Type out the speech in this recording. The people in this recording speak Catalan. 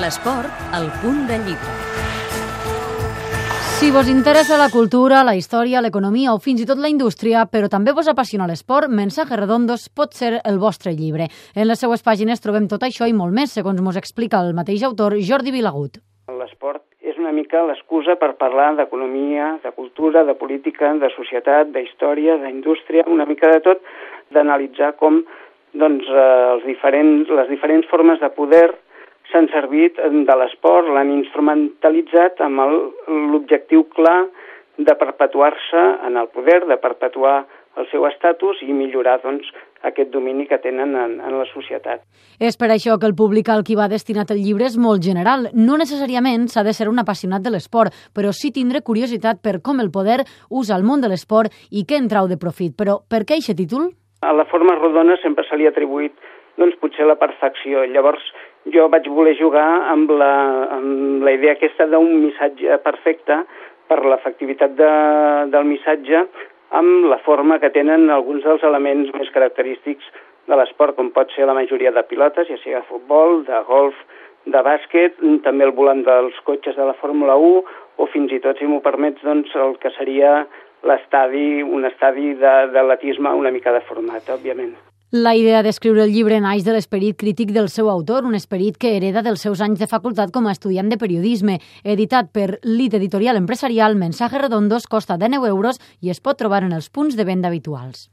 l'esport, al punt de llibre. Si vos interessa la cultura, la història, l'economia o fins i tot la indústria, però també vos apassiona l'esport, Mensaje Redondos pot ser el vostre llibre. En les seues pàgines trobem tot això i molt més, segons mos explica el mateix autor, Jordi Vilagut. L'esport és una mica l'excusa per parlar d'economia, de cultura, de política, de societat, d'història, d'indústria, una mica de tot, d'analitzar com doncs, eh, els diferents, les diferents formes de poder s'han servit de l'esport, l'han instrumentalitzat amb l'objectiu clar de perpetuar-se en el poder, de perpetuar el seu estatus i millorar doncs, aquest domini que tenen en, en la societat. És per això que el públic al qui va destinat el llibre és molt general. No necessàriament s'ha de ser un apassionat de l'esport, però sí tindre curiositat per com el poder usa el món de l'esport i què en trau de profit. Però per què aquest títol? A la forma rodona sempre se li ha atribuït doncs, potser la perfecció. Llavors jo vaig voler jugar amb la, amb la idea aquesta d'un missatge perfecte per l'efectivitat de, del missatge amb la forma que tenen alguns dels elements més característics de l'esport, com pot ser la majoria de pilotes, ja sigui de futbol, de golf, de bàsquet, també el volant dels cotxes de la Fórmula 1, o fins i tot, si m'ho permets, doncs, el que seria l'estadi, un estadi d'atletisme una mica deformat, òbviament. La idea d'escriure el llibre naix de l'esperit crític del seu autor, un esperit que hereda dels seus anys de facultat com a estudiant de periodisme. Editat per l'IT Editorial Empresarial, Mensaje Redondos costa 19 euros i es pot trobar en els punts de venda habituals.